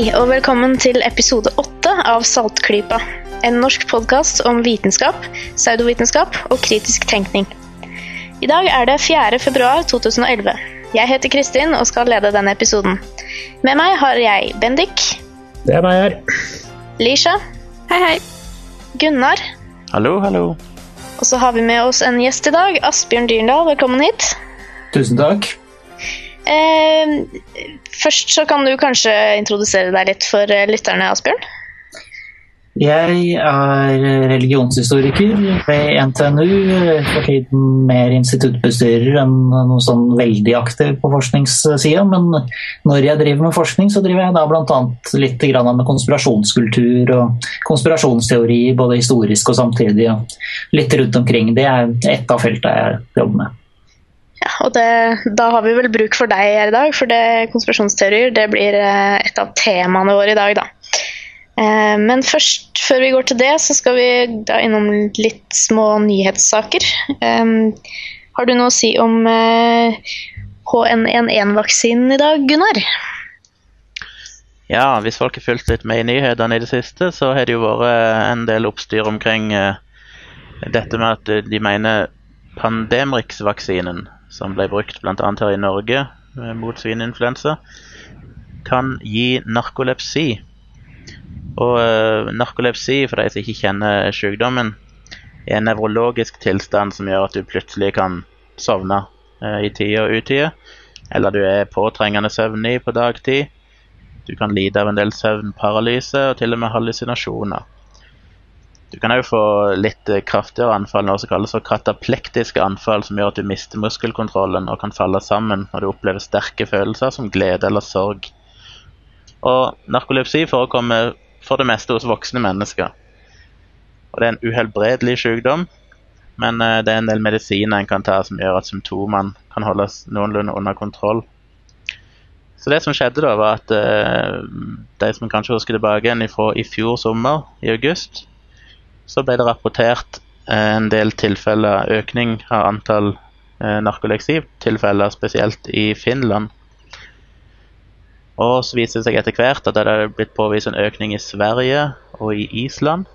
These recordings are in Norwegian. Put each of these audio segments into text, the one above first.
Hei, og velkommen til episode åtte av Saltklypa. En norsk podkast om vitenskap, pseudovitenskap og kritisk tenkning. I dag er det 4. februar 2011. Jeg heter Kristin og skal lede denne episoden. Med meg har jeg Bendik, Det er meg her. Lisha, Hei, hei. Gunnar, Hallo, hallo. og så har vi med oss en gjest i dag, Asbjørn Dyrendal. Velkommen hit. Tusen takk. Eh, først så kan du kanskje introdusere deg litt for eh, lytterne, Asbjørn? Jeg er religionshistoriker ved NTNU, for tiden mer instituttbestyrer enn noe sånn veldig aktiv på forskningssida. Men når jeg driver med forskning, så driver jeg da bl.a. litt med konspirasjonskultur og konspirasjonsteori, både historisk og samtidig. Og litt rundt omkring. Det er ett av feltene jeg jobber med. Ja, og det, da har vi vel bruk for deg her i dag, for det, konspirasjonsteorier det blir eh, et av temaene våre i dag, da. Eh, Men først, før vi går til det, så skal vi da innom litt små nyhetssaker. Eh, Har du noe å si om eh, H1N1-vaksinen i dag, Gunnar? Ja, hvis folk har fulgt litt med i nyhetene i det siste, så har det jo vært en del oppstyr omkring dette med at de mener Pandemrix-vaksinen, som ble brukt bl.a. her i Norge eh, mot svineinfluensa, kan gi narkolepsi. Og uh, narkolepsi, for de som ikke kjenner sykdommen, er en nevrologisk tilstand som gjør at du plutselig kan sovne uh, i tide og utide. Eller du er påtrengende søvnig på dagtid. Du kan lide av en del søvnparalyse og til og med hallusinasjoner. Du kan òg få litt eh, kraftigere anfall, noe som kalles for kataplektiske anfall, som gjør at du mister muskelkontrollen og kan falle sammen når du opplever sterke følelser som glede eller sorg. Og narkolepsi forekommer for det meste hos voksne mennesker. Og det er en uhelbredelig sykdom, men eh, det er en del medisiner en kan ta som gjør at symptomene kan holdes noenlunde under kontroll. Så det som skjedde da, var at eh, de som kanskje husker tilbake igjen fra i fjor sommer, i august, så ble det rapportert eh, en del tilfeller, økning av antall eh, narkolepsitilfeller, spesielt i Finland. Og så viste det seg etter hvert at det hadde blitt påvist en økning i Sverige og i Island.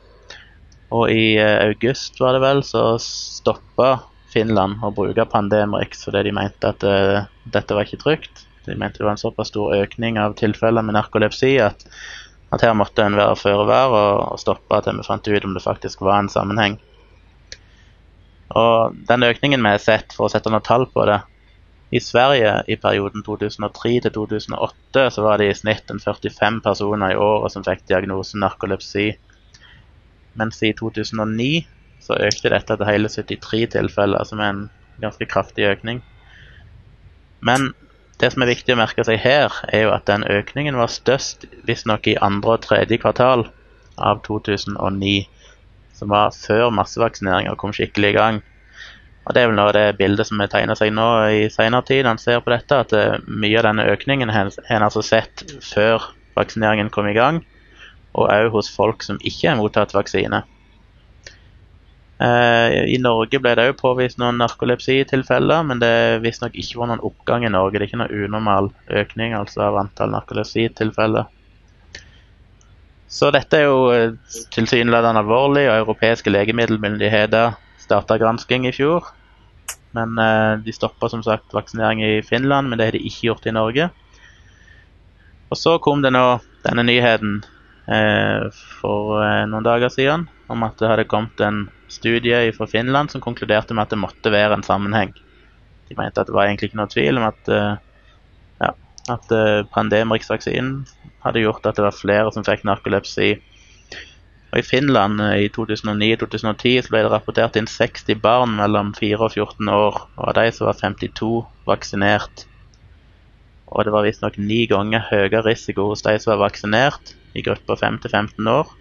Og i eh, august, var det vel, så stoppa Finland å bruke Pandemrix fordi de mente at eh, dette var ikke trygt. De mente det var en såpass stor økning av tilfeller med narkolepsi at, at her måtte en være føre var og, og stoppe til vi fant ut om det faktisk var en sammenheng. Og den økningen vi har sett, for å sette noe tall på det I Sverige i perioden 2003 til 2008 så var det i snitt en 45 personer i året som fikk diagnosen narkolepsi. Mens i 2009 så økte dette til hele 73 tilfeller, som er en ganske kraftig økning. Men det som er viktig å merke seg her, er jo at den økningen var størst visstnok i andre og tredje kvartal av 2009, som var før massevaksineringa kom skikkelig i gang. Og Det er vel noe av det bildet som har tegna seg nå i senere tid, Han ser på dette, at eh, mye av denne økningen har en altså sett før vaksineringen kom i gang, og òg hos folk som ikke har mottatt vaksine. Eh, I Norge ble det òg påvist noen narkolepsitilfeller, men det visstnok ikke var noen oppgang i Norge. Det er ikke noen unormal økning altså av antall narkolepsitilfeller. Så dette er jo eh, tilsynelatende alvorlig, og europeiske legemiddelmyndigheter starta gransking i fjor. Men eh, de stoppa som sagt vaksinering i Finland, men det har de ikke gjort i Norge. Og så kom det nå denne nyheten eh, for noen dager siden om at det hadde kommet en studie fra Finland som konkluderte med at det måtte være en sammenheng. De mente at det var egentlig ikke noe tvil om at, eh, ja, at eh, Pandemrix-vaksinen hadde gjort at det var flere som fikk narkolepsi. Og I Finland eh, i 2009-2010 ble det rapportert inn 60 barn mellom 4 og 14 år. og Av de så var 52 vaksinert. Og det var visstnok ni ganger høyere risiko hos de som var vaksinert i gruppa 5 til 15 år.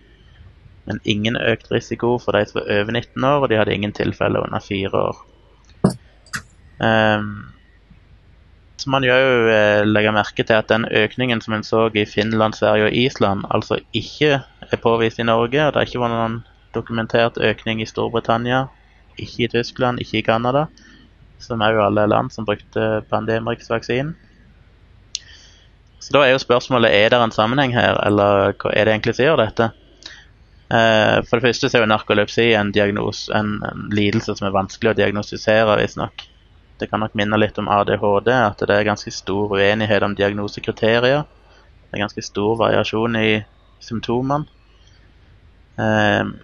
Men ingen økt risiko for de som var over 19 år, og de hadde ingen tilfeller under 4 år. Um, så man jo eh, legge merke til at den økningen som en så i Finland, Sverige og Island, altså ikke er påvist i Norge. Det har ikke vært noen dokumentert økning i Storbritannia, ikke i Tyskland, ikke i Canada, som er jo alle land som brukte Pandemrix-vaksinen. Så da er jo spørsmålet er det en sammenheng her, eller hva er det egentlig som gjør dette? Eh, for det første så er jo narkolepsi en, diagnos, en, en lidelse som er vanskelig å diagnostisere, visstnok. Det kan nok minne litt om ADHD, at det er ganske stor uenighet om diagnosekriterier. Det er ganske stor variasjon i symptomene. Eh,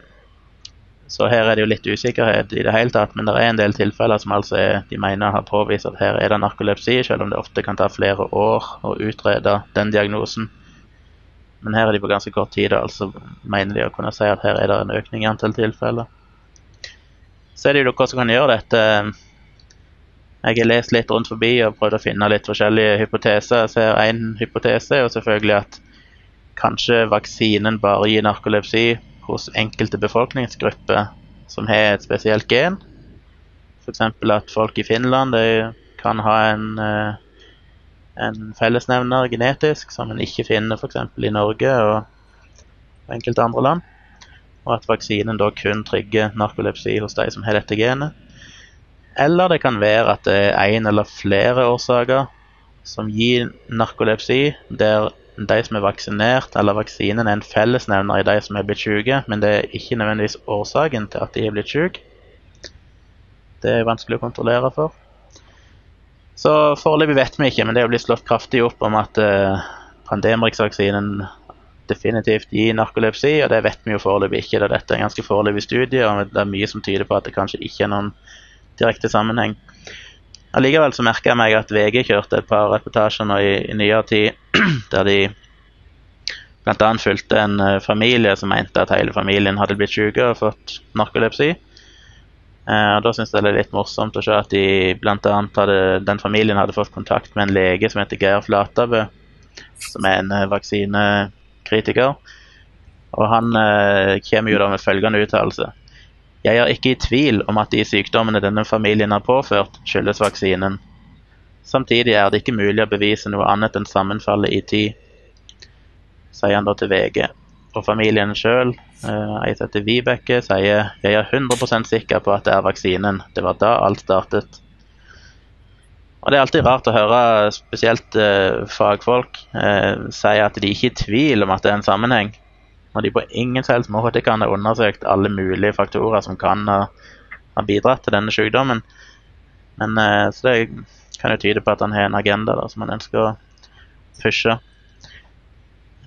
så her er det jo litt usikkerhet i det hele tatt, men det er en del tilfeller som altså er, de mener har påvist at her er det narkolepsi, selv om det ofte kan ta flere år å utrede den diagnosen. Men her er de på ganske kort tid, altså mener de å kunne si at her er det en økning i antall tilfeller. Så er det jo noe som kan gjøre dette Jeg har lest litt rundt forbi og prøvd å finne litt forskjellige hypoteser. Jeg ser én hypotese er jo selvfølgelig at kanskje vaksinen bare gir narkolepsi hos enkelte befolkningsgrupper som har et spesielt gen. F.eks. at folk i Finland kan ha en, eh, en fellesnevner genetisk som en ikke finner f.eks. i Norge og enkelte andre land. Og at vaksinen da kun trigger narkolepsi hos de som har dette genet. Eller det kan være at det er én eller flere årsaker som gir narkolepsi, der de som er vaksinert, eller vaksinen er en fellesnevner i de som er blitt syke, men det er ikke nødvendigvis årsaken til at de er blitt syke. Det er vanskelig å kontrollere for. Så foreløpig vet vi ikke, men det er blitt slått kraftig opp om at uh, Pandemrix-vaksinen definitivt gir narkolepsi, og det vet vi jo foreløpig ikke. Da Dette er en ganske foreløpig studie, og det er mye som tyder på at det kanskje ikke er noen direkte sammenheng. Allikevel så merka jeg meg at VG kjørte et par reportasjer nå i, i nyere tid der de bl.a. fulgte en uh, familie som mente at hele familien hadde blitt syke og fått narkolepsi. Uh, og Da syns jeg det er litt morsomt å se at de bl.a. hadde, den familien hadde fått kontakt med en lege som heter Geir Flatabø, som er en uh, vaksinekritiker. Og han kommer jo da med følgende uttalelse. Jeg er ikke i tvil om at de sykdommene denne familien har påført, skyldes vaksinen. Samtidig er det ikke mulig å bevise noe annet enn sammenfallet i tid, sier han da til VG. Og familien sjøl, eh, ei som heter Vibeke, sier jeg er 100% sikker på at det er vaksinen. Det var da alt startet. Og Det er alltid rart å høre spesielt eh, fagfolk eh, si at de ikke er i tvil om at det er en sammenheng når de på ingen helst måte kan ha undersøkt alle mulige faktorer som kan ha, ha bidratt til denne sykdommen. Men, eh, så det kan jo tyde på at han har en agenda da, som han ønsker å pushe.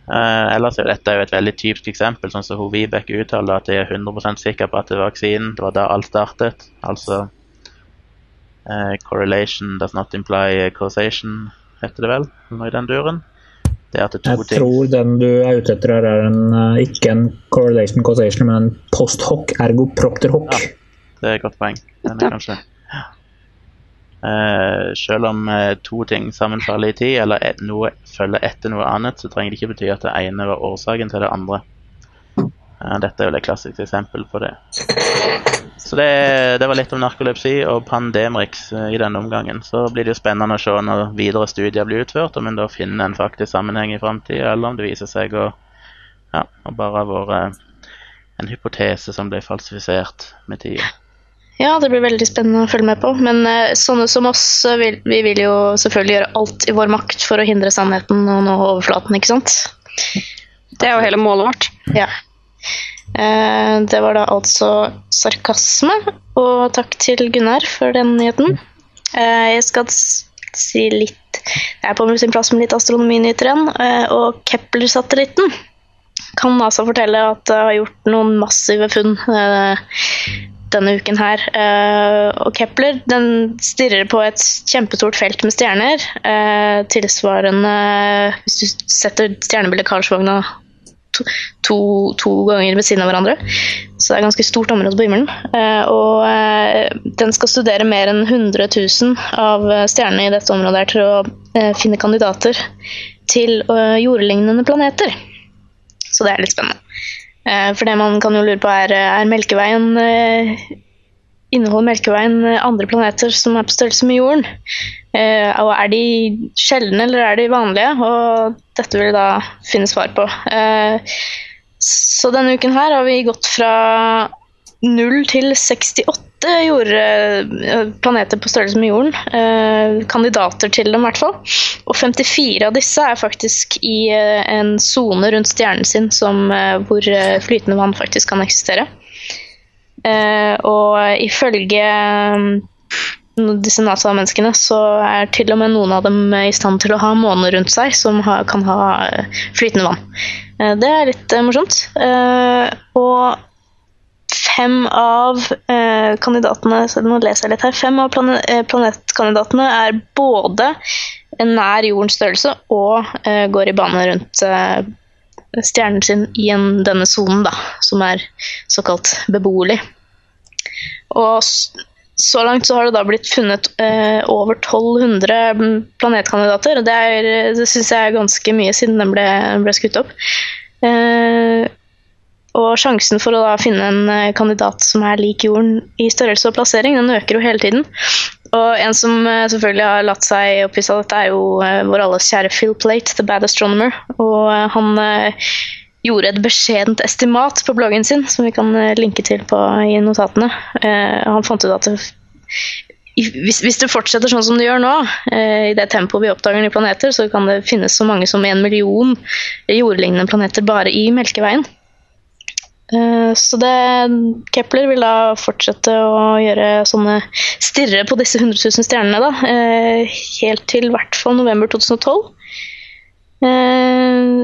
Eh, ellers er dette jo et veldig typisk eksempel, sånn som Vibeke uttaler at jeg er 100 sikker på at det var vaksinen. Det var da alt startet. Altså eh, correlation does not imply causation, heter det vel, noe i den duren. jeg ting. tror den du er ute etter her, er en, eh, ikke en correlation causation, men en post hoc ergo propter hoc. Ja, det er et godt poeng. Den er kanskje Uh, selv om uh, to ting sammenfaller i tid, eller et, noe følger etter noe annet, så trenger det ikke bety at det ene var årsaken til det andre. Uh, dette er jo et klassisk eksempel på det. Så det, det, var litt om narkolepsi og Pandemrix i denne omgangen. Så blir det jo spennende å se når videre studier blir utført, om en da finner en faktisk sammenheng i framtida, eller om det viser seg å, ja, å bare ha vært en hypotese som ble falsifisert med tida. Ja, det blir veldig spennende å følge med på. Men uh, sånne som oss, vil, vi vil jo selvfølgelig gjøre alt i vår makt for å hindre sannheten og nå overflaten, ikke sant? Det er jo hele målet vårt. Ja. Eh, det var da altså sarkasme, og takk til Gunnar for den nyheten. Eh, jeg skal si litt Jeg er på sin plass med litt astronominyheter igjen. Eh, og Kepler-satellitten kan NASA fortelle at det har gjort noen massive funn denne uken her. og Kepler den stirrer på et kjempestort felt med stjerner. tilsvarende Hvis du setter stjernebildet Karlsvogna to, to, ganger ved siden av hverandre. Så det er et ganske stort område på himmelen. Eh, og eh, den skal studere mer enn 100 000 av stjernene i dette området her til å eh, finne kandidater til jordlignende planeter. Så det er litt spennende. For det man kan jo lure på, er, er Melkeveien inneholder Melkeveien andre planeter som er på størrelse med jorden? Eh, og er de sjeldne, eller er de vanlige? Og dette vil jeg da finne svar på. Eh, så denne uken her har vi gått fra 0 til 68 jorde, eh, planeter på størrelse med jorden. Eh, kandidater til dem, i hvert fall. Og 54 av disse er faktisk i eh, en sone rundt stjernen sin som, hvor flytende vann faktisk kan eksistere. Og ifølge mm, disse NASA-menneskene så er til og med noen av dem i stand til å ha måner rundt seg som kan ha flytende vann. Det er litt morsomt. Og fem av eh, kandidatene så nå leser jeg litt her, fem av eh, planetkandidatene er både nær jordens størrelse og eh, går i bane rundt eh, stjernen sin i en, denne sonen, som er såkalt beboelig. Og så langt så har det da blitt funnet eh, over 1200 planetkandidater. og Det, er, det syns jeg er ganske mye siden den ble, ble skutt opp. Eh, og sjansen for å da finne en eh, kandidat som er lik jorden i størrelse og plassering, den øker jo hele tiden. Og en som eh, selvfølgelig har latt seg oppvise av dette, er jo eh, vår alles kjære Phil Plate, The Bad Astronomer. Og han gjorde et beskjedent estimat på bloggen sin, som vi kan linke til på, i notatene. Han fant ut at det, hvis, hvis det fortsetter sånn som det gjør nå, eh, i det tempoet vi oppdager nye planeter, så kan det finnes så mange som en million jordlignende planeter bare i Melkeveien. Eh, Så det, Kepler vil da fortsette å gjøre sånne stirre på disse 100 000 stjernene da, eh, helt til i hvert fall november 2012. Eh,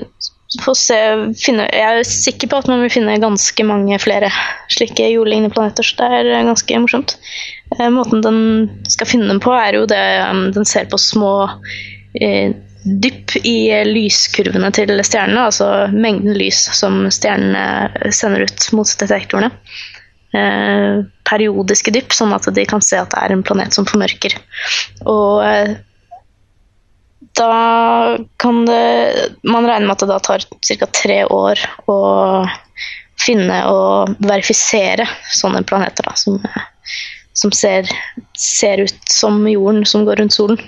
se, finne, jeg er sikker på at man vil finne ganske mange flere slike jordlignende planeter, så det er ganske morsomt. Måten den skal finne dem på, er jo det um, den ser på små dypp i eh, lyskurvene til stjernene, altså mengden lys som stjernene sender ut mot detektorene. Eh, periodiske dypp, sånn at de kan se at det er en planet som formørker. Og eh, da kan det Man regner med at det da tar ca. tre år å finne og verifisere sånne planeter da, som, som ser, ser ut som jorden som går rundt solen.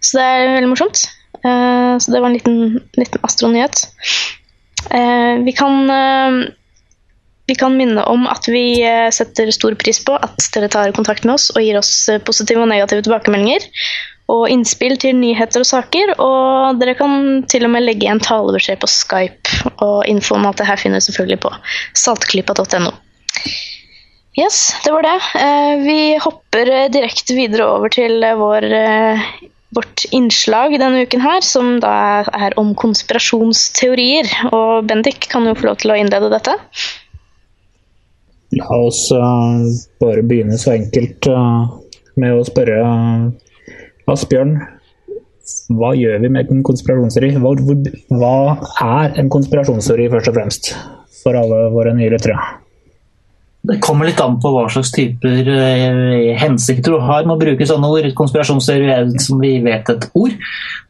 Så det er veldig morsomt. Uh, så det var en liten, liten astronyhet. Uh, vi kan uh, vi kan minne om at vi setter stor pris på at dere tar kontakt med oss og gir oss positive og negative tilbakemeldinger og innspill til nyheter og saker. Og dere kan til og med legge igjen talebeskjed på Skype. Og info om alt det her finner du selvfølgelig på saltklypa.no. Yes, det var det. Vi hopper direkte videre over til vår, vårt innslag denne uken her, som da er om konspirasjonsteorier. Og Bendik kan jo få lov til å innlede dette. La oss eh, bare begynne så enkelt eh, med å spørre uh, Asbjørn. Hva gjør vi med en konspirasjonsteori? Hva, hva er en konspirasjonsteori, først og fremst? For alle våre nye lyttere. Det kommer litt an på hva slags typer eh, hensikter du har med å bruke sånne ord. Konspirasjonsteori som vi vet et ord,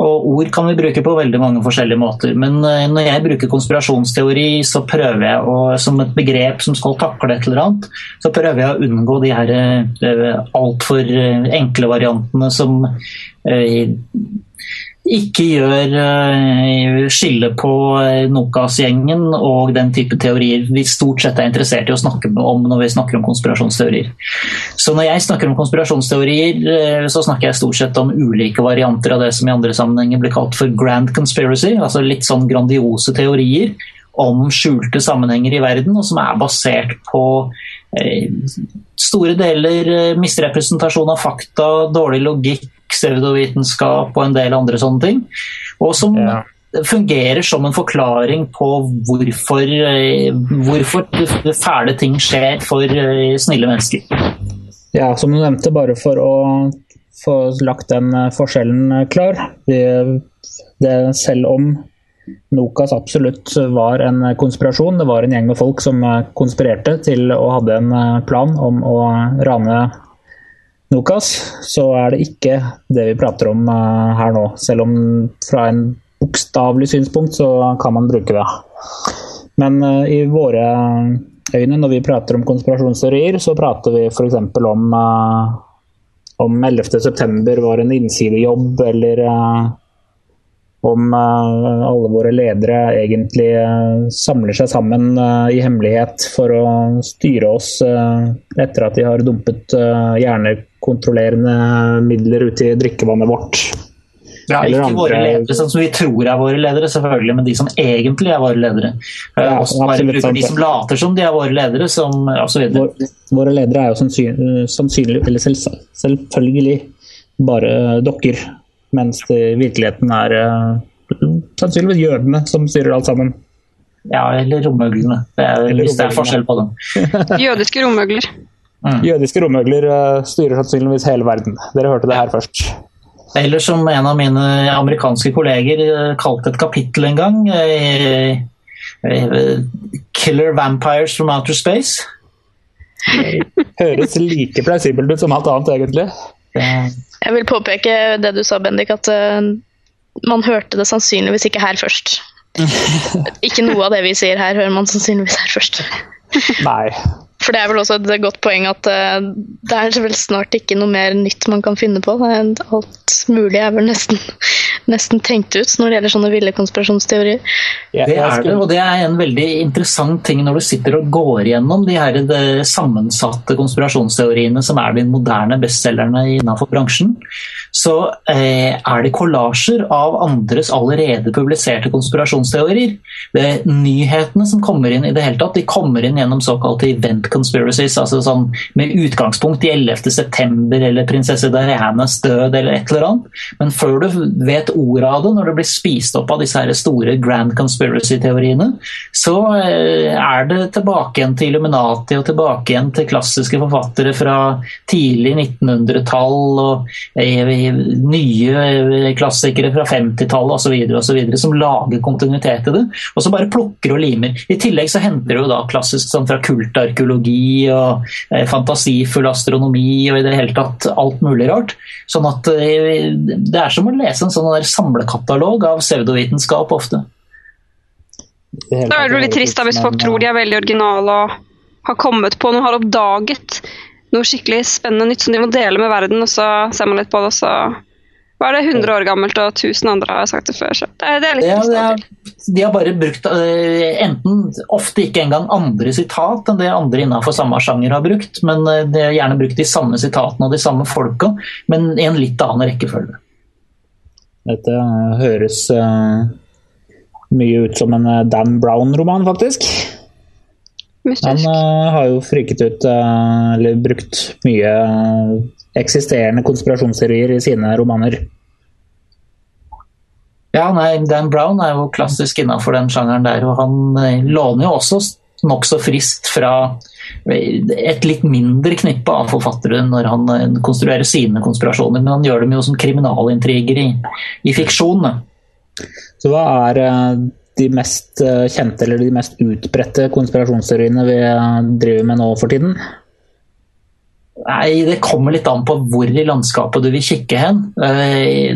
og ord kan vi bruke på veldig mange forskjellige måter. Men eh, når jeg bruker konspirasjonsteori, så prøver jeg å, som et begrep som skal takle et eller annet, så prøver jeg å unngå de her eh, altfor eh, enkle variantene som ikke gjør uh, skille på uh, Nokas-gjengen og den type teorier vi stort sett er interessert i å snakke om når vi snakker om konspirasjonsteorier. Så når jeg snakker om konspirasjonsteorier, uh, så snakker jeg stort sett om ulike varianter av det som i andre sammenhenger blir kalt for grand conspiracy, altså litt sånn grandiose teorier om skjulte sammenhenger i verden, og som er basert på store deler misrepresentasjon av fakta, dårlig logikk, pseudovitenskap og en del andre sånne ting. Og som Ja. fungerer som en forklaring på hvorfor, eh, hvorfor fæle ting skjer for eh, snille mennesker. Ja, som du nevnte, bare for å få lagt den eh, forskjellen klar. Det, selv om Nokas absolutt var en konspirasjon, det var en gjeng med folk som konspirerte til og hadde en plan om å rane Nokas, så er det ikke det vi prater om eh, her nå. Selv om fra en bokstavelig synspunkt så kan man bruke det. Men eh, i våre øyne, når vi prater om konspirasjonsteorier, så prater vi f.eks. om uh, om 11.9 var en innsidejobb, eller om eh, alle våre ledere egentlig eh, samler seg sammen eh, i hemmelighet for å styre oss etter at de har dumpet hjernekontrollerende midler ute i drikkevannet vårt. Ja, ikke andre... våre ledere sånn som vi tror er våre ledere, selvfølgelig, men de som egentlig er våre ledere. Ja, bare bruker de som later som de er våre ledere, som osv. Vår, våre ledere er jo sannsynlig, eller selv, selvfølgelig bare dokker. Mens det i virkeligheten er uh, sannsynligvis jødene som styrer alt sammen. Ja, eller romøglene, hvis det er forskjell på dem. Jødiske romøgler. Mm. Jødiske romøgler uh, styrer sannsynligvis hele verden. Dere hørte det her først. Eller som en av mine amerikanske kolleger uh, kalte et kapittel en gang. Killer Vampires from Outer Space. Høres like plausibelt ut som alt annet, egentlig. Jeg vil påpeke det du sa, Bendik, at man hørte det sannsynligvis ikke her først. ikke noe av det vi sier her, hører man sannsynligvis her først. Nei. For det er vel også et godt poeng at uh, det er vel snart ikke noe mer nytt man kan finne på. Alt mulig er vel nesten nesten tenkt ut når det gjelder sånne ville konspirasjonsteorier. Det er det, og det er en veldig interessant ting når du sitter og går gjennom de her de sammensatte konspirasjonsteoriene som er de moderne bestselgerne innenfor bransjen. Så eh, er det kollasjer av andres allerede publiserte konspirasjonsteorier. Det er nyhetene som kommer inn i det hele tatt, de kommer inn gjennom såkalte event conspiracies, altså sånn med utgangspunkt i 11. september eller prinsesse Dianas død eller et eller annet. Men før du vet ordet av det, når det blir spist opp av disse her store grand conspiracy-teoriene, så eh, er det tilbake igjen til Illuminati og tilbake igjen til klassiske forfattere fra tidlig 1900-tall og eh, nye klassikere fra 50-tallet osv. som lager kontinuitet i det, og så bare plukker og limer. I tillegg så henter du da klassisk sånn fra kultarkeologi og eh, fantasifull astronomi og i det hele tatt alt mulig rart. Sånn at det er som å lese en sånn der samlekatalog av pseudovitenskap ofte. Da er det jo litt trist da, hvis folk tror de er veldig originale og har kommet på noe, har oppdaget noe skikkelig spennende nytt som de må dele med verden, og så ser man litt på det, og så var det 100 år gammelt, og 1000 andre har sagt det før. Så det, det er litt. Ja, er, de har bare brukt uh, enten ofte ikke engang andre sitat enn det andre innenfor samme sjanger har brukt, men uh, de har gjerne brukt de samme sitatene og de samme folka, men i en litt annen rekkefølge. Dette høres uh, mye ut som en eh, Dan Brown-roman, faktisk. Han uh, har jo friket ut, uh, eller brukt mye eksisterende konspirasjonsteorier i sine romaner. Ja, nei, Dan Brown er jo klassisk innafor den sjangeren der, og han låner jo også nokså friskt fra et litt mindre knippe av forfattere når han eh, konstruerer sine konspirasjoner, men han gjør dem jo som kriminalintriger i, i fiksjon. Så hva er eh, de mest eh, kjente eller de mest utbredte konspirasjonsteoriene vi driver med nå for tiden? Nei, Det kommer litt an på hvor i landskapet du vil kikke hen.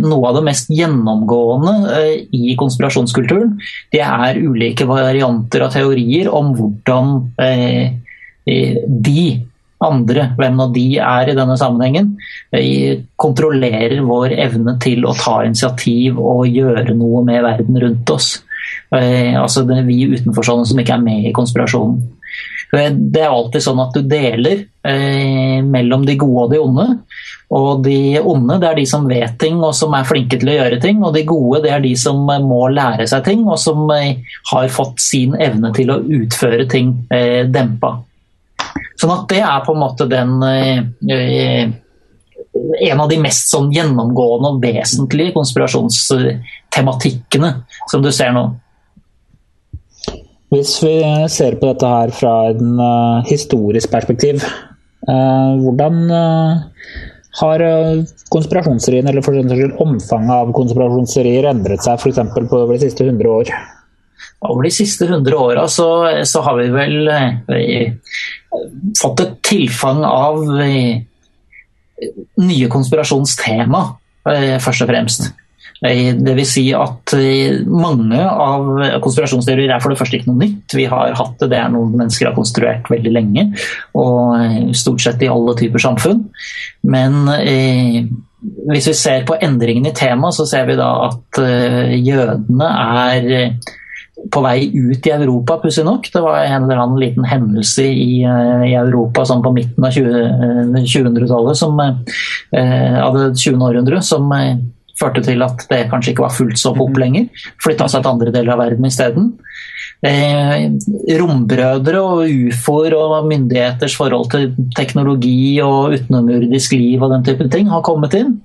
Noe av det mest gjennomgående i konspirasjonskulturen det er ulike varianter av teorier om hvordan de andre, hvem nå de er i denne sammenhengen, kontrollerer vår evne til å ta initiativ og gjøre noe med verden rundt oss. Eh, altså det er vi utenforstående som ikke er med i konspirasjonen. Det er alltid sånn at du deler eh, mellom de gode og de onde. Og de onde det er de som vet ting og som er flinke til å gjøre ting. Og de gode det er de som må lære seg ting og som eh, har fått sin evne til å utføre ting eh, dempa. Sånn at det er på en måte den eh, en av de mest sånn gjennomgående og vesentlige konspirasjonstematikkene som du ser nå. Hvis vi ser på dette her fra en uh, historisk perspektiv, uh, hvordan uh, har konspirasjonsteorien, eller for eksempel, omfanget av konspirasjonsteorier, endret seg f.eks. på de siste 100 år? Over de siste 100 åra så, så, har vi vel fått et tilfang av nye konspirasjonstema, først og fremst. Eh, det vil si at mange av konspirasjonsteorier er for det første ikke noe nytt. Vi har hatt det, det er noe mennesker har konstruert veldig lenge, og stort sett i alle typer samfunn. Men hvis vi ser på endringen i temaet, så ser vi da at jødene er på vei ut i Europa, pussig nok. Det var en eller annen liten hendelse i, i Europa sånn på midten av 2000-tallet, som eh, av det 20. århundre, som eh, førte til at det kanskje ikke var fullt så pop lenger. Flytta seg til andre deler av verden isteden. Eh, rombrødre og ufoer og myndigheters forhold til teknologi og utenomjordisk liv og den type ting har kommet inn.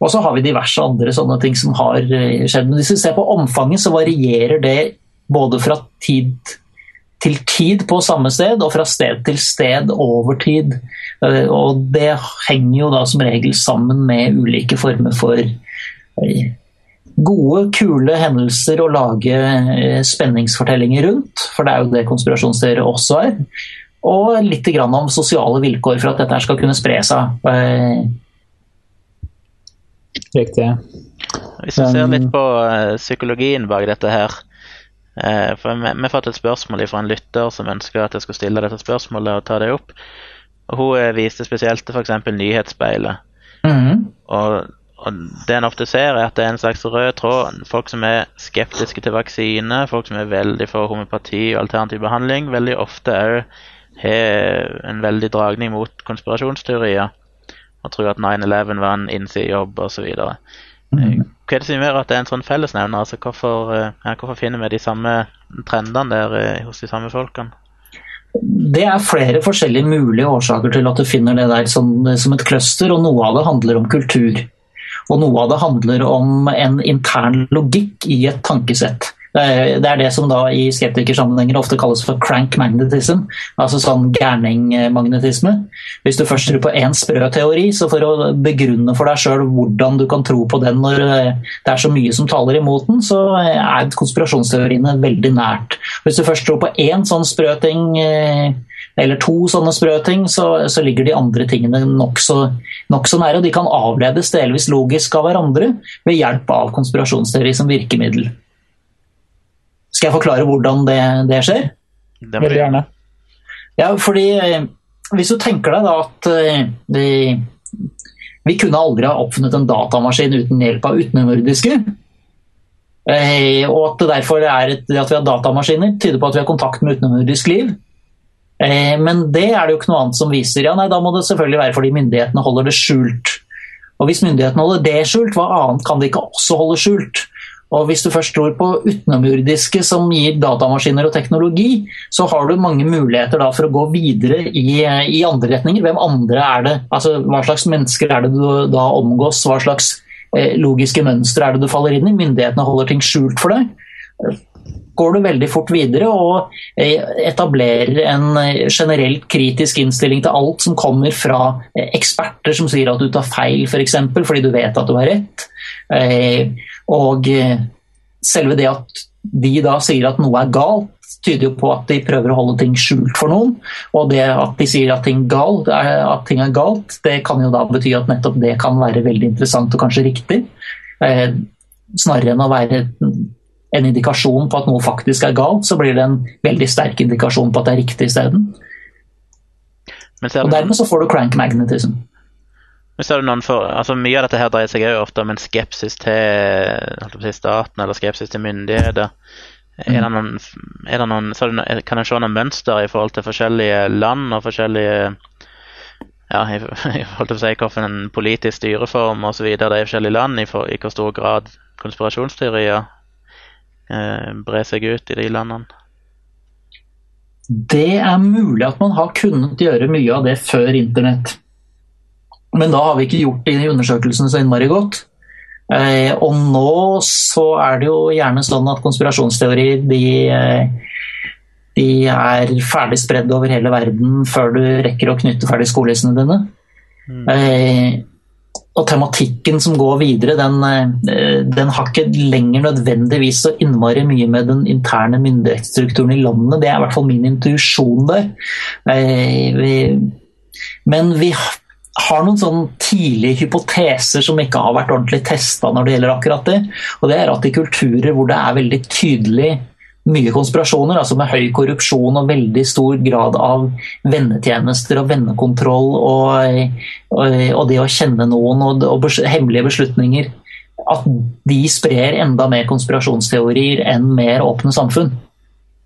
Og så har vi diverse andre sånne ting som har eh, skjedd. Men hvis vi ser på omfanget, så varierer det både fra tid til tid på samme sted og fra sted til sted over tid. Eh, og det henger jo da som regel sammen med ulike former for gode, kule hendelser å lage spenningsfortellinger rundt, for det er jo det konspirasjonsserier også er. Og litt om sosiale vilkår for at dette skal kunne spre seg. Riktig. Hvis vi ser litt på uh, psykologien bak dette her for Vi har fått et spørsmål fra en lytter som ønsker at jeg skal stille dette spørsmålet og ta det opp. Og Hun viste spesielt til f.eks. Nyhetsspeilet. Mm. Og, og, Det en ofte ser, er at det er en slags rød tråd. Folk som er skeptiske til vaksine, folk som er veldig for homopati og alternativ behandling, veldig ofte òg har en veldig dragning mot konspirasjonsteorier og tror at 9-11 var en innsidejobb osv. Mm. Hva er det som gjør at det er en sånn fellesnevner? Altså, hvorfor, eh, ja, hvorfor, finner vi de samme trendene der eh, hos de samme folkene? Det er flere forskjellige mulige årsaker til at du finner det der som, som et cluster, og noe av det handler om kultur. Og noe av det handler om en intern logikk i et tankesett. Det er det som da i skeptikersammenhenger ofte kalles for crank magnetism, altså sånn gærningmagnetisme. Hvis du først tror på én sprø teori, så for å begrunne for deg sjøl hvordan du kan tro på den når eh, det er så mye som taler imot den, så er konspirasjonsteoriene veldig nært. Hvis du først tror på én sånn sprø ting eh, eller to sånne sprø ting, så, så ligger de andre tingene nokså nok så nære. Og de kan avledes delvis logisk av hverandre ved hjelp av konspirasjonsteori som virkemiddel. Skal jeg forklare hvordan det, det skjer? Det Veldig gjerne. Ja, fordi eh, Hvis du tenker deg da at vi, eh, vi kunne aldri ha oppfunnet en datamaskin uten hjelp av utenomjordiske, eh, og at det derfor er et, at vi har datamaskiner, tyder på at vi har kontakt med utenomjordisk liv. Men det er det jo ikke noe annet som viser. Ja, nei, Da må det selvfølgelig være fordi myndighetene holder det skjult. Og Hvis myndighetene holder det skjult, hva annet kan de ikke også holde skjult? Og Hvis du først tror på utenomjordiske som gir datamaskiner og teknologi, så har du mange muligheter for å gå videre i, i, andre retninger. Hvem andre er det? Altså, Hva slags mennesker er det du da omgås? Hva slags eh, logiske mønstre er det du faller inn i? Myndighetene holder ting skjult for deg. Går du veldig fort videre og eh, etablerer en eh, generelt kritisk innstilling til alt som kommer fra eh, eksperter som sier at du tar feil, f.eks. For eksempel, fordi du vet at du har rett. Og selve det at de da sier at noe er galt, tyder jo på at de prøver å holde ting skjult for noen. Og det at de sier at ting, galt, at ting er galt, det kan jo da bety at nettopp det kan være veldig interessant og kanskje riktig. Snarere enn å være en indikasjon på at noe faktisk er galt, så blir det en veldig sterk indikasjon på at det er riktig isteden. Og dermed så får du crank magnetism. For, altså Mye av dette her dreier seg jo ofte om en skepsis til si, staten eller skepsis til myndigheter. Mm. Er det noen, er det noen, kan en se noen mønster i forhold til forskjellige land og forskjellige ja, i, i forhold til å si hvilken politisk styreform osv. det er i forskjellige land, i, for, i hvor stor grad konspirasjonsteorier eh, brer seg ut i de landene? Det er mulig at man har kunnet gjøre mye av det før internett. Men da har vi ikke gjort de undersøkelsene så innmari godt. Eh, og nå så er det jo gjerne sånn at konspirasjonsteorier de, eh, de er ferdig spredd over hele verden før du rekker å knytte ferdig skolissene dine. Mm. Og tematikken som går videre, den, eh, den, har ikke lenger nødvendigvis så innmari mye med den interne myndighetsstrukturen i landet. Det er i hvert fall min intuisjon der. Eh, men vi har noen sånn tidlige hypoteser som ikke har vært ordentlig testa når det gjelder akkurat det. Og det er at i kulturer hvor det er veldig tydelig mye konspirasjoner, altså med høy korrupsjon og veldig stor grad av vennetjenester og vennekontroll og, og, og det å kjenne noen og, og hemmelige beslutninger, at de sprer enda mer konspirasjonsteorier enn mer åpne samfunn.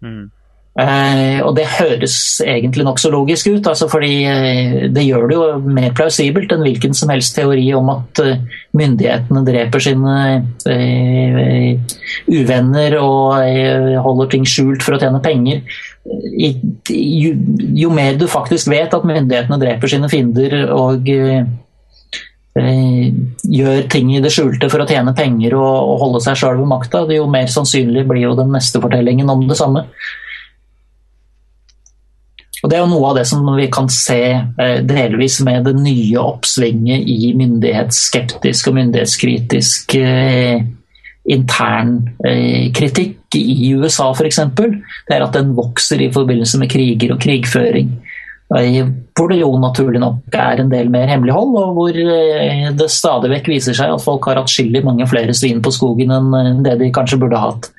Mm. Eh, og det høres egentlig nokså logisk ut, altså fordi eh, det gjør det jo mer plausibelt enn hvilken som helst teori om at eh, myndighetene dreper sine uvenner og holder ting skjult for å tjene penger. Jo, mer du faktisk vet at myndighetene dreper sine fiender og gjør ting i det skjulte for å tjene penger og holde seg sjøl ved makta, jo mer sannsynlig blir jo den neste fortellingen om det samme. Og Det er jo noe av det som vi kan se eh, delvis med det nye oppsvinget i myndighetsskeptisk og myndighetskritisk eh, intern eh, kritikk i USA f.eks. Det er at den vokser i forbindelse med kriger og krigføring. Hvor det jo naturlig nok er en del mer hemmelighold, og hvor det stadig vekk viser seg at folk har atskillig mange flere svin på skogen enn det de kanskje burde hatt.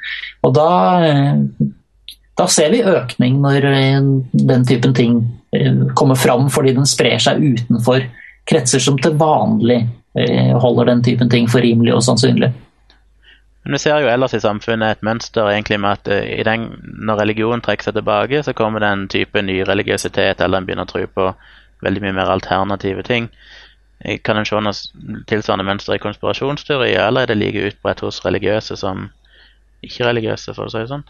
Og da da ser vi økning når eh, den typen ting eh, kommer fram, fordi den sprer seg utenfor kretser som til vanlig eh, holder den typen ting for rimelig og sannsynlig. Men Vi ser jo ellers i samfunnet et mønster egentlig med at den, når religion trekker seg tilbake, så kommer det en type ny religiøsitet, eller en begynner å tro på veldig mye mer alternative ting. Kan en se noe tilsvarende mønster i konspirasjonsteorier, eller er det like utbredt hos religiøse som ikke-religiøse, for å si det sånn?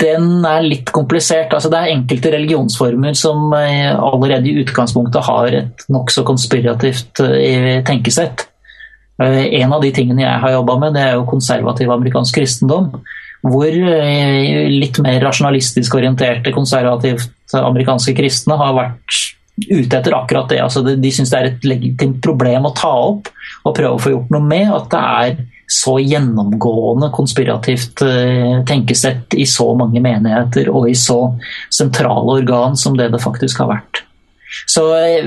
Den er litt komplisert. Altså, det er enkelte religionsformer som eh, allerede i utgangspunktet har et nokså konspirativt eh, tenkesett. Eh, en av de tingene jeg har jobba med, det er jo konservativ amerikansk kristendom. Hvor litt mer rasjonalistisk orienterte konservativt amerikanske kristne har vært ute etter akkurat det. Altså, de syns det er et legitimt problem å ta opp og prøve å få gjort noe med. At det er så gjennomgående konspirativt uh, tenkesett i så mange menigheter og i så sentrale organ som det det faktisk har vært. Så uh,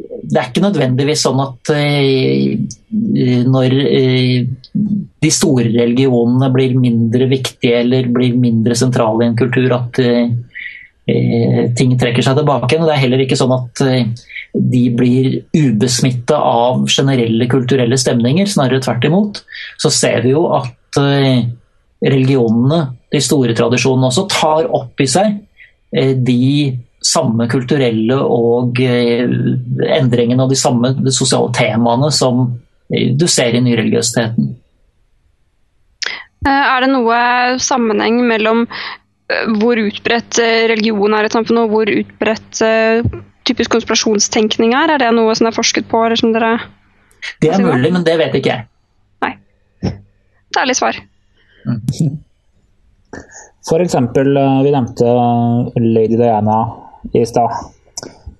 det er ikke nødvendigvis sånn at uh, når de store religionene blir mindre viktige eller blir mindre sentrale i en kultur, at ting trekker seg tilbake. Det er heller ikke sånn at de blir ubesmitta av generelle kulturelle stemninger, snarere tvert imot. Så ser vi jo at eh, religionene, de store tradisjonene også, tar opp i seg eh, de samme kulturelle og eh, endringene og de samme sosiale temaene som du ser i nyreligiøsiteten. Er det noe sammenheng mellom hvor utbredt religion er i et samfunn, og hvor utbredt typisk konspirasjonstenkning er? Er det noe som er forsket på? eller som dere... Det er mulig, men det vet ikke jeg. Nei. Det er ærlig svar. Eksempel, eh, vi nevnte Lady Diana i stad.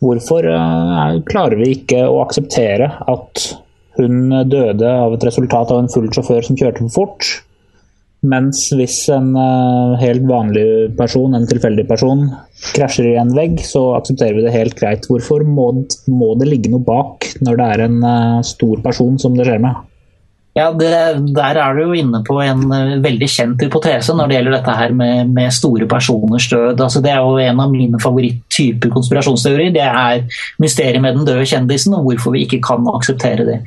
Hvorfor eh, klarer vi ikke å akseptere at hun døde av et resultat av en full sjåfør som kjørte for fort? Mens hvis en uh, helt vanlig person, en tilfeldig person, krasjer i en vegg, så aksepterer vi det helt greit. Hvorfor må, må det ligge noe bak når det er en uh, stor person som det skjer med? Ja, det, Der er du jo inne på en uh, veldig kjent hypotese når det gjelder dette her med, med store personers død. Altså, det er jo en av mine favoritttyper konspirasjonsteorier. Det er mysteriet med den døde kjendisen og hvorfor vi ikke kan akseptere det.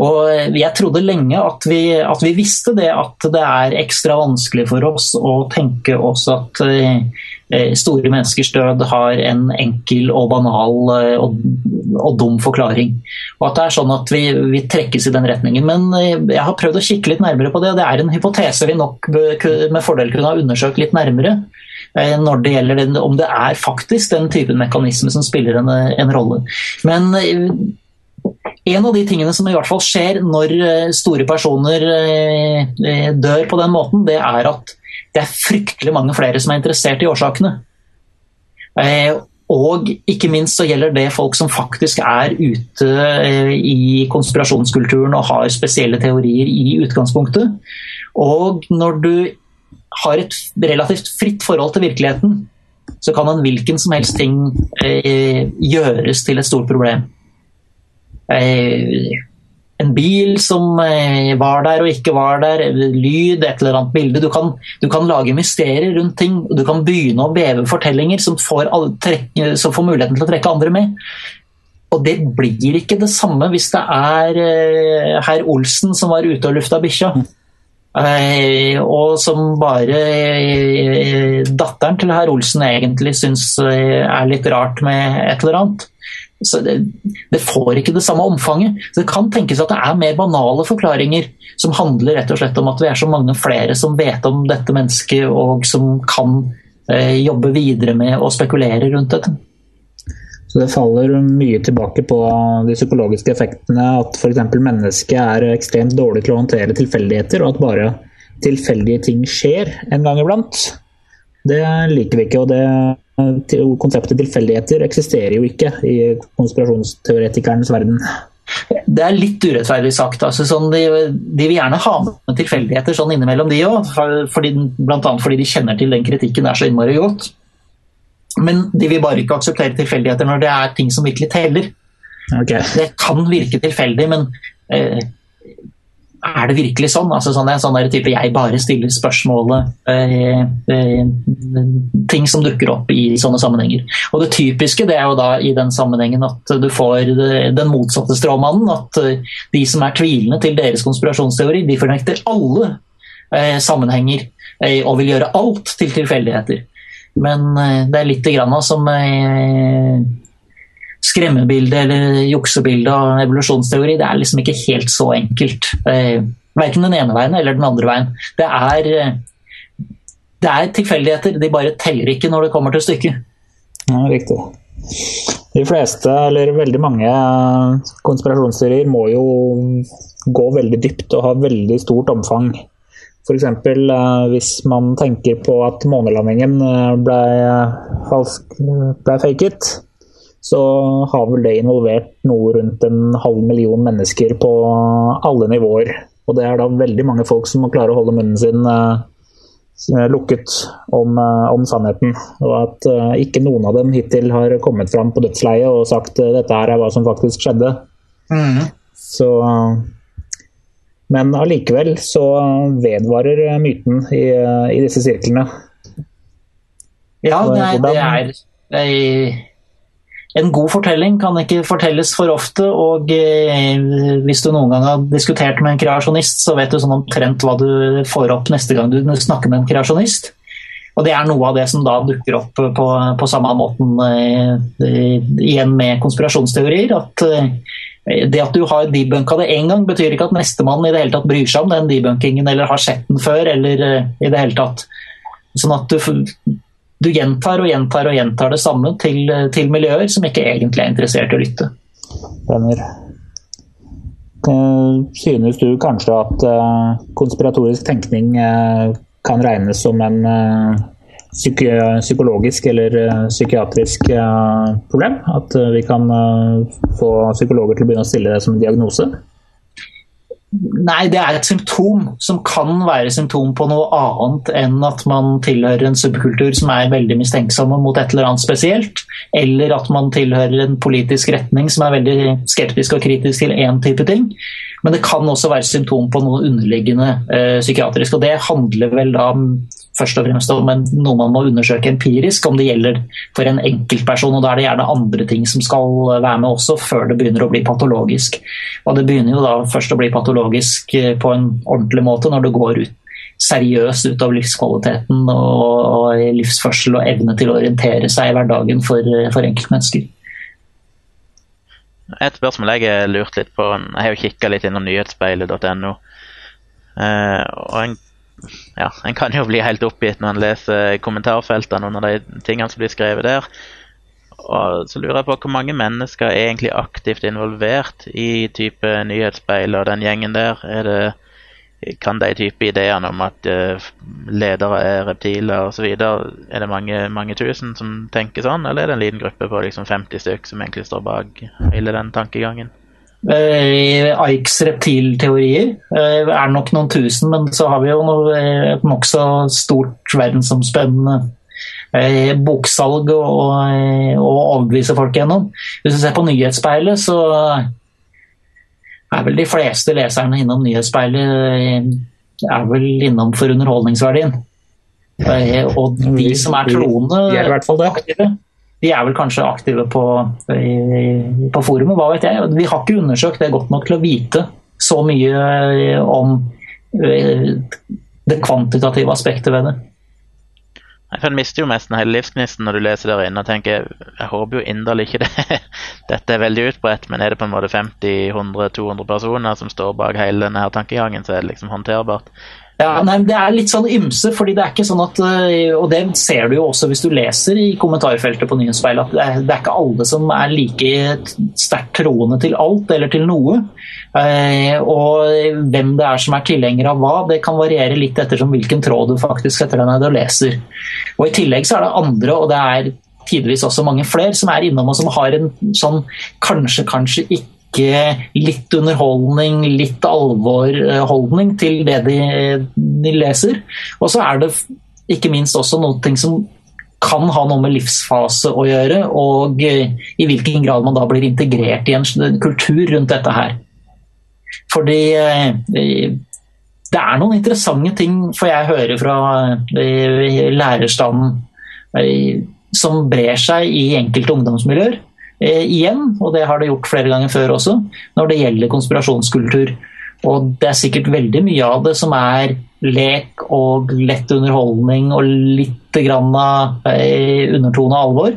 Og uh, Jeg trodde lenge at vi, at vi visste det, at det er ekstra vanskelig for oss å tenke oss at uh, Eh, store menneskers død har en enkel og banal eh, og, og, dum forklaring. Og at det er sånn at vi, vi, trekkes i den retningen. Men eh, jeg har prøvd å kikke litt nærmere på det, og det er en hypotese vi nok med fordel kunne ha undersøkt litt nærmere. Når det gjelder den, om det er faktisk den typen mekanisme som spiller en, en rolle. Men en av de tingene som i hvert fall skjer når store personer dør på den måten, det er at det er fryktelig mange flere som er interessert i årsakene. Eh, og ikke minst så gjelder det folk som faktisk er ute eh, i konspirasjonskulturen og har spesielle teorier i utgangspunktet. Og når du har et relativt fritt forhold til virkeligheten, så kan en hvilken som helst ting eh, gjøres til et stort problem. En bil som eh, var der og ikke var der, lyd, et eller annet bilde. Du kan, du kan lage mysterier rundt ting. og Du kan begynne å veve fortellinger som får, alle, trekke, som får muligheten til å trekke andre med. Og det blir ikke det samme hvis det er eh, herr Olsen som var ute og lufta bikkja. Eh, og som bare eh, datteren til herr Olsen egentlig syns er litt rart med et eller annet. Det, det, får ikke det samme omfanget. Så Det kan tenkes at det er mer banale forklaringer som handler rett og slett om at vi er så mange flere som vet om dette mennesket og som kan eh, jobbe videre med å spekulere rundt dette. Så Det faller mye tilbake på de psykologiske effektene. At f.eks. mennesket er ekstremt dårlig til å håndtere tilfeldigheter, og at bare tilfeldige ting skjer en gang iblant. Det liker vi ikke. og det, Konseptet tilfeldigheter eksisterer jo ikke i konspirasjonsteoretikernes verden. Det er litt urettferdig sagt. Altså, sånn de, de, vil gjerne ha med tilfeldigheter sånn innimellom, de òg. Bl.a. fordi de kjenner til den kritikken der så innmari godt. Men de vil bare ikke akseptere tilfeldigheter når det er ting som virkelig teller. Okay. Det kan virke tilfeldig, men eh, er det virkelig sånn? Altså, sånn, sånn der type jeg bare stiller spørsmålet eh, eh, Ting som dukker opp i sånne sammenhenger. Og det typiske det er jo da i den sammenhengen at du får den motsatte stråmannen. At eh, de som er tvilende til deres konspirasjonsteori, de fornekter alle eh, sammenhenger eh, og vil gjøre alt til tilfeldigheter. Men eh, det er litt grann som eh, skremmebilde eller juksebilde av evolusjonsteori. Det er liksom ikke helt så enkelt. Eh, verken den ene veien eller den andre veien. Det er, det er tilfeldigheter. De bare teller ikke når det kommer til stykket. Ja, riktig. De fleste, eller veldig mange konspirasjonsteorier må jo gå veldig dypt og ha veldig stort omfang. F.eks. Eh, hvis man tenker på at månelandingen eh, ble, falsk, ble faket, så har vel det involvert noe rundt en halv million mennesker på alle nivåer. Og det er da veldig mange folk som må klare å holde munnen sin eh, lukket om, om, sannheten. Og at uh, ikke noen av dem hittil har kommet fram på dødsleiet og sagt dette her er hva som faktisk skjedde. Mm. Så men allikevel så vedvarer myten i, i disse sirklene. Ja, nei, det er, det er En god fortelling kan ikke fortelles for ofte. og eh, Hvis du noen gang har diskutert med en kreasjonist, så vet du sånn omtrent hva du får opp neste gang du snakker med en kreasjonist. Og Det er noe av det som da dukker opp på, på samme måten eh, igjen med konspirasjonsteorier. at eh, det at du har debunka det én gang, betyr ikke at nestemann i det hele tatt bryr seg om den debunkingen eller har sett den før. eller i det hele tatt. Sånn at du, du, gjentar og gjentar og gjentar det samme til, til miljøer som ikke egentlig er interessert i å lytte. Venner. Synes du kanskje at uh, konspiratorisk tenkning uh, kan regnes som en psykologisk eller eh, psykiatrisk eh, problem? At eh, vi kan få psykologer til å begynne å stille det som en diagnose? Nei, det er et symptom som kan være symptom på noe annet enn at man tilhører en subkultur som er veldig mistenksomme mot et eller annet spesielt, eller at man tilhører en politisk retning som er veldig skeptisk og kritisk til én type ting. Men det kan også være symptom på noe underliggende eh, psykiatrisk. og Det handler vel da først og fremst om en, noe man må undersøke empirisk, om det gjelder for en enkeltperson. og Da er det gjerne andre ting som skal være med også, før det begynner å bli patologisk. Og Det begynner jo da først å bli patologisk eh, på en ordentlig måte når det går ut seriøst ut av livskvaliteten og, og livsførsel og evne til å orientere seg i hverdagen for, for enkeltmennesker. Et spørsmål jeg har lurt litt på, jeg har jo kikka litt innom nyhetsspeilet.no. Eh, og en ja, en kan jo bli helt oppgitt når en leser kommentarfeltene under de tingene som blir skrevet der. Og så lurer jeg på hvor mange mennesker er egentlig aktivt involvert i type nyhetsspeil og den gjengen der. Er det, kan de type ideene om at uh, ledere er reptiler osv. Er det mange, mange tusen som tenker sånn, eller er det en liten gruppe på liksom 50 stykk som egentlig står bak hele den tankegangen? Uh, Ikes reptilteorier uh, er nok noen tusen, men så har vi jo noe, eh, et nokså stort verdensomspennende boksalg å overbevise folk gjennom. Hvis du ser på nyhetsspeilet, så er vel de fleste leserne innom Nyhetsspeilet er vel innom for underholdningsverdien. Og de som er troende aktive, de er vel kanskje aktive på, på forumet, hva vet jeg. Vi har ikke undersøkt det godt nok til å vite så mye om det kvantitative aspektet ved det. En mister jo nesten hele livsgnisten når du leser der inne og tenker jeg håper jo inderlig ikke det. Dette er veldig utbredt, men er det på en måte 50-100-200 personer som står bak hele denne tankegangen, så er det liksom håndterbart. Ja, nei, Det er litt sånn ymse, fordi det er ikke sånn at eh, Og det ser du jo også hvis du leser i kommentarfeltet på Nyhetsspeilet, at det det er ikke alle som er like sterkt troende til alt eller til noe. Eh, og hvem det er som er tilhenger av hva, det kan variere litt ettersom hvilken tråd du faktisk setter deg ned og leser. Og I tillegg så er det andre, og det er tidvis også mange flere, som er innom og som har en sånn kanskje, kanskje ikke litt underholdning, litt alvorholdning til det de, de leser. Og så er det ikke minst også noe som kan ha noe med livsfase å gjøre, og i hvilken grad man da blir integrert i en kultur rundt dette her. Fordi eh, det er noen interessante ting, for jeg hører fra eh, lærerstanden eh, som brer seg i enkelte ungdomsmiljøer. Eh, igjen, og det har det gjort flere ganger før også, når det gjelder konspirasjonskultur. Og det er sikkert veldig mye av det som er lek og lett underholdning og litt grann av undertone av alvor.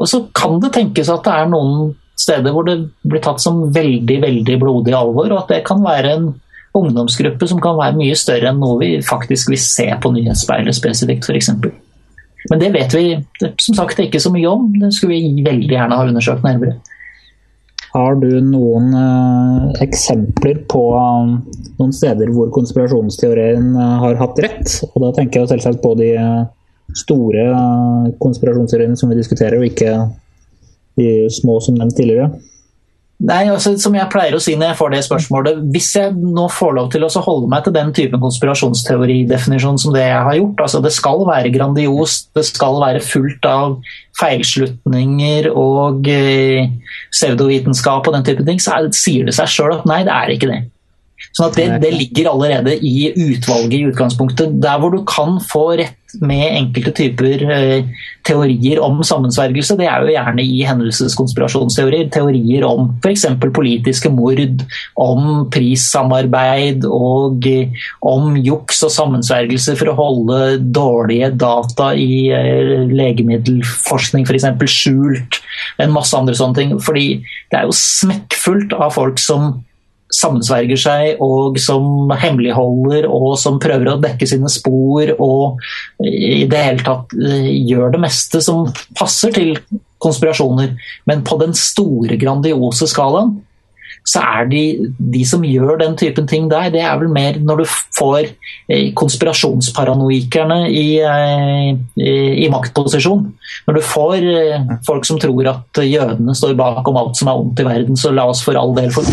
Og så kan det tenkes at det er noen steder hvor det blir tatt som veldig, veldig blodig alvor, og at det kan være en ungdomsgruppe som kan være mye større enn noe vi faktisk vil se på nyhetsspeilet spesifikt, f.eks. Men det vet vi som sagt ikke så mye om. Det skulle vi veldig gjerne ha undersøkt nærmere. Har du noen eh, eksempler på um, noen steder hvor konspirasjonsteorien uh, har hatt rett? Og da tenker jeg selvsagt på de uh, store konspirasjonsteoriene som vi diskuterer, og ikke de små som nevnt tidligere. Nei, altså, Som jeg pleier å si når jeg får det spørsmålet Hvis jeg nå får lov til å holde meg til den typen konspirasjonsteoridefinisjon som det jeg har gjort altså Det skal være grandiost, det skal være fullt av feilslutninger og eh, pseudovitenskap og den type ting, så er, sier det seg sjøl at nei, det er ikke det. Sånn at det, det, ligger allerede i utvalget i utgangspunktet. Der hvor du kan få rett med enkelte typer eh, teorier om sammensvergelse, det er jo gjerne i hendelseskonspirasjonsteorier. Teorier om f.eks. politiske mord, om prissamarbeid og eh, om juks og sammensvergelse for å holde dårlige data i eh, legemiddelforskning f.eks. skjult. En masse andre sånne ting. Fordi det er jo smekkfullt av folk som sammensverger seg og som hemmeligholder og som prøver å dekke sine spor og i det hele tatt eh, gjør det meste som passer til konspirasjoner. Men på den store, grandiose skalaen så er de, de som gjør den typen ting der, det er vel mer når du får eh, konspirasjonsparanoikerne i, eh, i, i, maktposisjon. Når du får eh, folk som tror at jødene står bak om alt som er ondt i verden, så la oss for all del få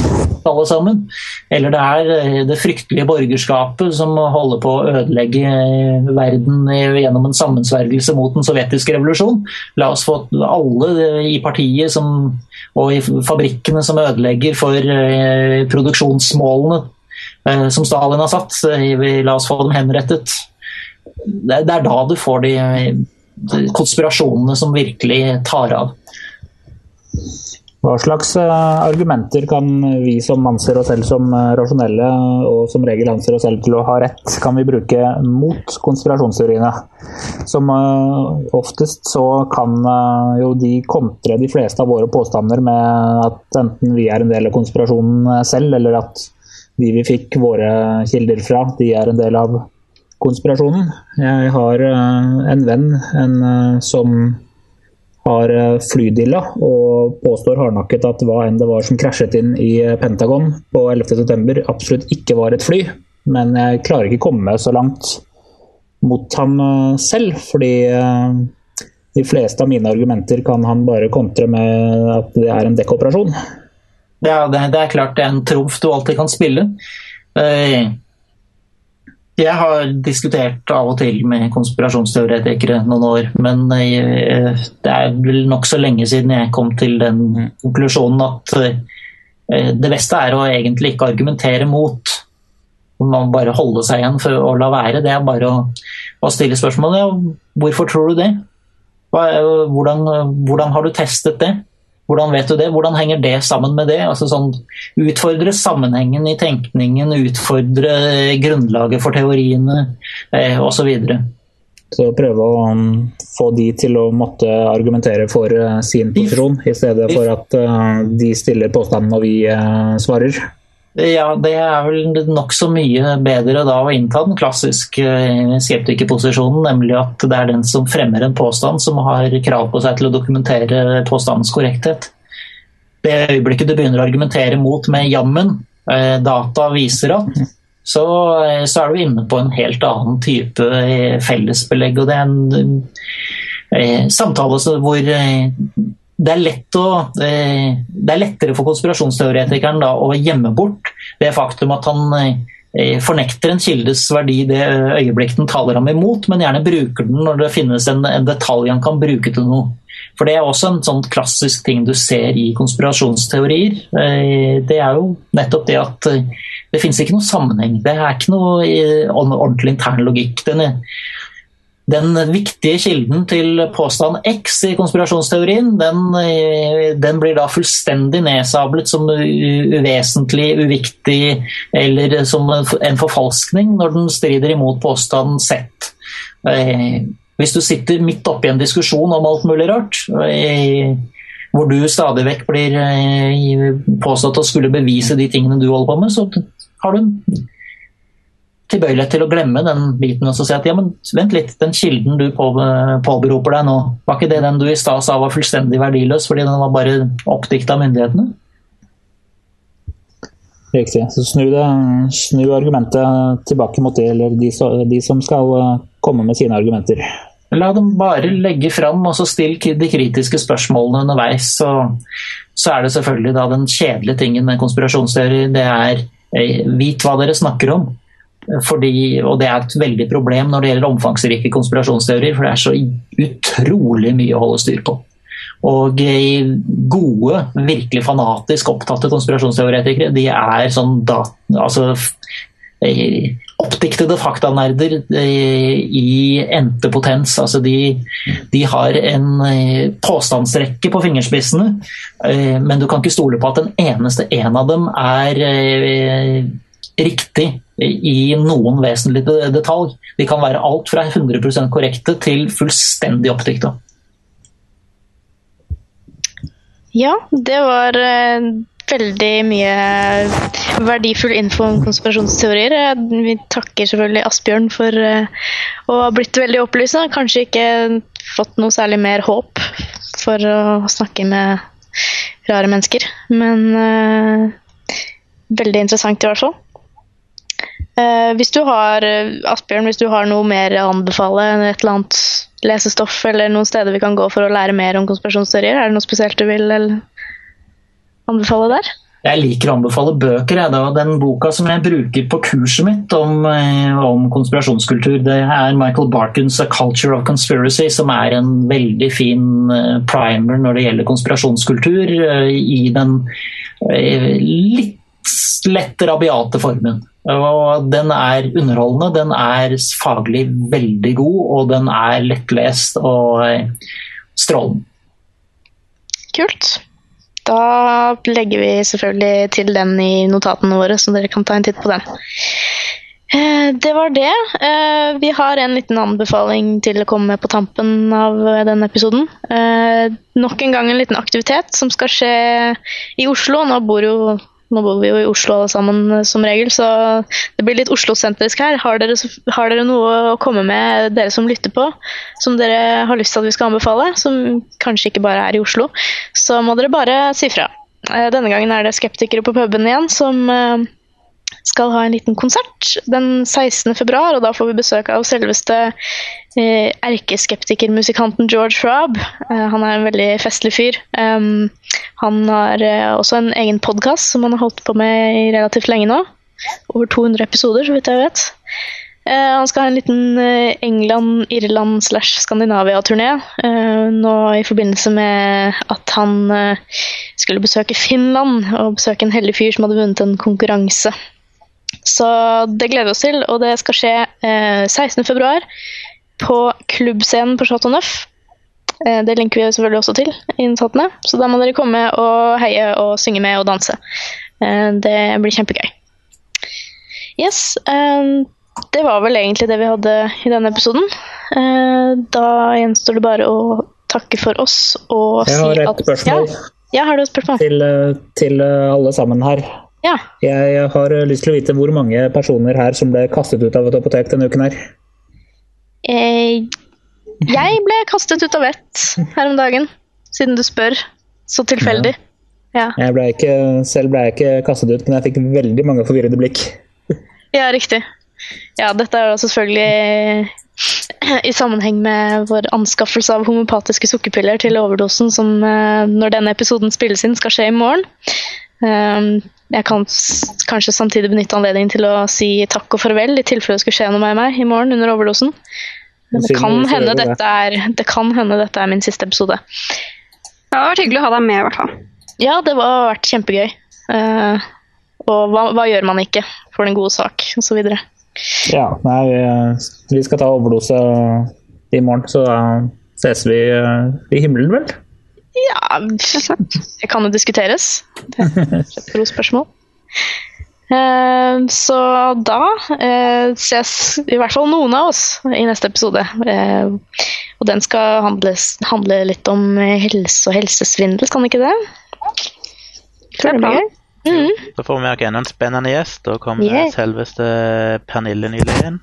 alle sammen. Eller det er det fryktelige borgerskapet som holder på å ødelegge verden gjennom en sammensvergelse mot den sovjetiske revolusjon. La oss få alle i partiet som, og i fabrikkene som ødelegger for Eh, produksjonsmålene eh, som Stalin har satt. La oss få dem henrettet. Det er da du får de konspirasjonene som virkelig tar av. Hva slags eh, argumenter kan vi som anser oss selv som rasjonelle, og som regel anser oss selv til å ha rett, kan vi bruke mot konspirasjonsteoriene? Som oftest så kan jo de kontre de fleste av våre påstander med at enten vi er en del av konspirasjonen selv, eller at de vi fikk våre kilder fra, de er en del av konspirasjonen. Jeg har en venn en, som har eh, flydilla og påstår hardnakket at hva enn det var som krasjet inn i eh, Pentagon på 11.9, absolutt ikke var et fly. Men jeg klarer ikke komme så langt mot ham eh, selv, fordi de fleste av mine argumenter kan han bare kontre med at det er en dekkoperasjon. Ja, det, er klart det er en trumf du alltid kan spille. Jeg har diskutert av og til med konspirasjonsteoretikere noen år, men eh, det er vel nokså lenge siden jeg kom til den konklusjonen at eh, det beste er å egentlig ikke argumentere mot. Man bare holde seg igjen for å la være. Det er bare å, stille spørsmålet hvorfor tror du det? Hvordan, hvordan, har du testet det? Hvordan vet du det? Hvordan henger det sammen med det? Altså sånn, utfordre sammenhengen i tenkningen, utfordre grunnlaget for teoriene eh, osv. Så, så prøve å um, få de til å måtte argumentere for uh, sin posisjon, i stedet for at uh, de stiller påstanden og vi uh, svarer. Ja, det er vel nokså mye bedre da å innta den klassiske eh, skeptikerposisjonen, nemlig at det er den som fremmer en påstand som har krav på seg til å dokumentere påstandens korrekthet. Det øyeblikket du begynner å argumentere mot med 'jammen', eh, data viser at, så, eh, så, er du inne på en helt annen type fellesbelegg. og det er en samtale hvor det er, lett å, eh, det er lettere for konspirasjonsteoretikeren da, å gjemme bort det faktum at han eh, fornekter en kildes verdi det øyeblikk den taler ham imot, men gjerne bruker den når det finnes en, en, detalj han kan bruke til noe. For Det er også en sånn klassisk ting du ser i konspirasjonsteorier. Eh, det er jo nettopp det at det finnes ikke noe sammenheng. Det er ikke noe ordentlig intern logikk. Den er, den viktige kilden til påstand X i konspirasjonsteorien, den, eh, den, blir da fullstendig nedsablet som uvesentlig, uviktig eller som en forfalskning når den strider imot påstand Z. Eh, hvis du sitter midt oppi en diskusjon om alt mulig rart, eh, hvor du stadig vekk blir påstått å skulle bevise de tingene du holder på med, så har du tilbøyelighet til å glemme den biten og så si at ja, men vent litt, den kilden du påberoper deg nå, var ikke det den du i stad sa var fullstendig verdiløs fordi den var bare oppdikta av myndighetene? Riktig. Så snu, det, snu, argumentet tilbake mot det, eller de, de, som skal eh, komme med sine argumenter. La dem bare legge fram, og så still de kritiske spørsmålene underveis. Så, så er det selvfølgelig da den kjedelige tingen med konspirasjonsteori, det er eh, vit hva dere snakker om. Fordi, og Det er et veldig problem når det gjelder omfangsrike konspirasjonsteorier, for det er så utrolig mye å holde styr på. Og gode, virkelig fanatisk opptatte konspirasjonsteoretikere de er sånn da, altså, oppdiktede faktanerder i endte potens. Altså de, de, har en påstandsrekke på fingerspissene, men du kan ikke stole på at den eneste en av dem er riktig i noen vesentlig detalj. De kan være alt fra 100% korrekte til fullstendig oppdikta. Ja, det var uh, veldig mye verdifull info om konspirasjonsteorier. Vi takker selvfølgelig Asbjørn for uh, å ha blitt veldig opplysende. Kanskje ikke fått noe særlig mer håp for å snakke med rare mennesker, men veldig interessant i hvert fall. Uh, hvis du har Asbjørn, hvis du har noe mer å anbefale, et eller annet lesestoff eller noen steder vi kan gå for å lære mer om konspirasjonsteorier, er det noe spesielt du vil anbefale der? Jeg liker å anbefale bøker. Jeg, da. Den boka som jeg bruker på kurset mitt om, eh, om, konspirasjonskultur, det er Michael Barkins 'A Culture of Conspiracy', som er en veldig fin eh, primer når det gjelder konspirasjonskultur, i den litt lett rabiate formen. Og den er underholdende, den er faglig veldig god, og den er lettlest og eh, strålende. Kult. Da legger vi selvfølgelig til den i notatene våre, så dere kan ta en titt på den. Eh, det var det. Eh, vi har en liten anbefaling til å komme på tampen av denne episoden. Nok en gang en liten aktivitet som skal skje i Oslo. Nå bor jo nå bor vi jo i Oslo alle sammen eh, som regel, så det blir litt Oslo-sentrisk her. Har dere, har dere, noe å komme med, dere som lytter på, som dere har lyst til at vi skal anbefale, som kanskje ikke bare er i Oslo, så må dere bare si fra. Eh, denne gangen er det skeptikere på puben igjen som eh, skal ha en liten konsert den 16. februar, og da får vi besøk av selveste eh, erkeskeptikermusikanten George Robb. Eh, han er en veldig festlig fyr. Um, han har eh, også en egen podkast som han har holdt på med i relativt lenge nå. Over 200 episoder, så vidt jeg vet. Han skal ha en liten England, Irland slash Skandinavia-turné eh, nå i forbindelse med at han skulle besøke Finland og besøke en heldig fyr som hadde vunnet en konkurranse. Så det gleder vi oss til, og det skal skje eh, 16.2 på klubbscenen på Chateau Neuf. Eh, det linker vi selvfølgelig også til i så da må dere komme og heie og synge med og danse. Eh, det blir kjempegøy. Yes, eh, det var vel egentlig det vi hadde i denne episoden. Eh, Da gjenstår det bare å takke for oss og Jeg har at et spørsmål Ja, ja har du et spørsmål? til, eh, til eh, alle sammen her. Ja. Jeg har eh, lyst til å vite hvor mange personer her som ble kastet ut av et apotek denne uken her. Eh, jeg ble kastet ut av ett her om dagen, siden du spør. Så tilfeldig. Ja, Jeg ble ikke, selv ble jeg ikke kastet ut, men jeg fikk veldig mange forvirrede blikk. ja riktig. Ja, dette er jo selvfølgelig i sammenheng med vår anskaffelse av homopatiske sukkerpiller til overdosen, som eh, når denne episoden spilles inn, skal skje i morgen. Um, jeg kan kanskje samtidig benytte anledningen til å si takk og farvel i tilfelle det skulle skje noe med meg i morgen under overdosen. Men det kan, hende dette er, det kan hende dette er min siste episode. Ja, det har vært hyggelig å ha deg med, i hvert fall. Ja, det har vært kjempegøy. Eh, og hva, hva gjør man ikke for den gode sak, osv. Ja, nei, vi, vi skal ta overdose i morgen, så da ses vi eh, i himmelen, vel? Ja, det kan jo diskuteres. Det er et gode spørsmål. Eh, så da eh, ses i hvert fall noen av oss i neste episode. Eh, og den skal handles, handle litt om helse og helsesvindel, kan ikke det? Tror det blir gøy. Mhm. Da får vi enda en spennende gjest. Da kommer Yeah. selveste Pernille Nylén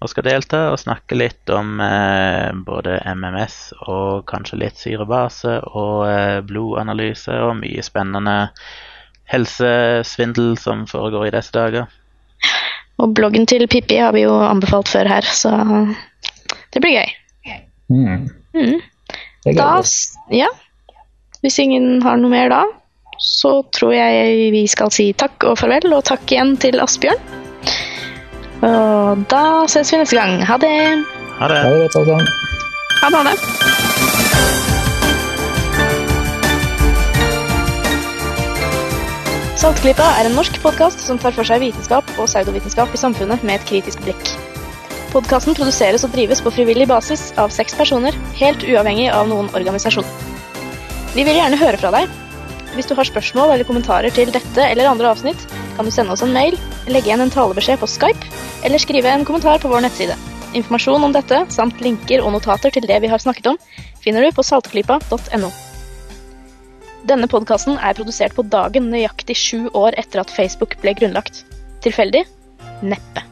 og skal delta og snakke litt om eh, både MMS og kanskje litt syrebase og eh, blodanalyse og mye spennende helsesvindel som foregår i disse dager. Og bloggen til Pippi har vi jo anbefalt før her, så det blir gøy. Mm. Mm. Det Da, ja. Hvis ingen har noe mer da, så tror jeg vi skal si takk og farvel, og takk igjen til Asbjørn. Og da ses vi neste gang. Ha det! Ha det! Ha det godt. Ha det. Ha det. Saltklypa er en norsk podkast som tar for seg vitenskap og pseudovitenskap i samfunnet med et kritisk blikk. Podkasten produseres og drives på frivillig basis av seks personer, helt uavhengig av noen organisasjon. Vi vil gjerne høre fra deg. Hvis du har spørsmål eller kommentarer til dette eller andre avsnitt, kan du sende oss en mail, legge igjen en talebeskjed på Skype, eller skrive en kommentar på vår nettside. Informasjon om dette, samt linker og notater til det vi har snakket om, finner du på saltklypa.no. Denne podkasten er produsert på dagen nøyaktig sju år etter at Facebook ble grunnlagt. Tilfeldig? Neppe.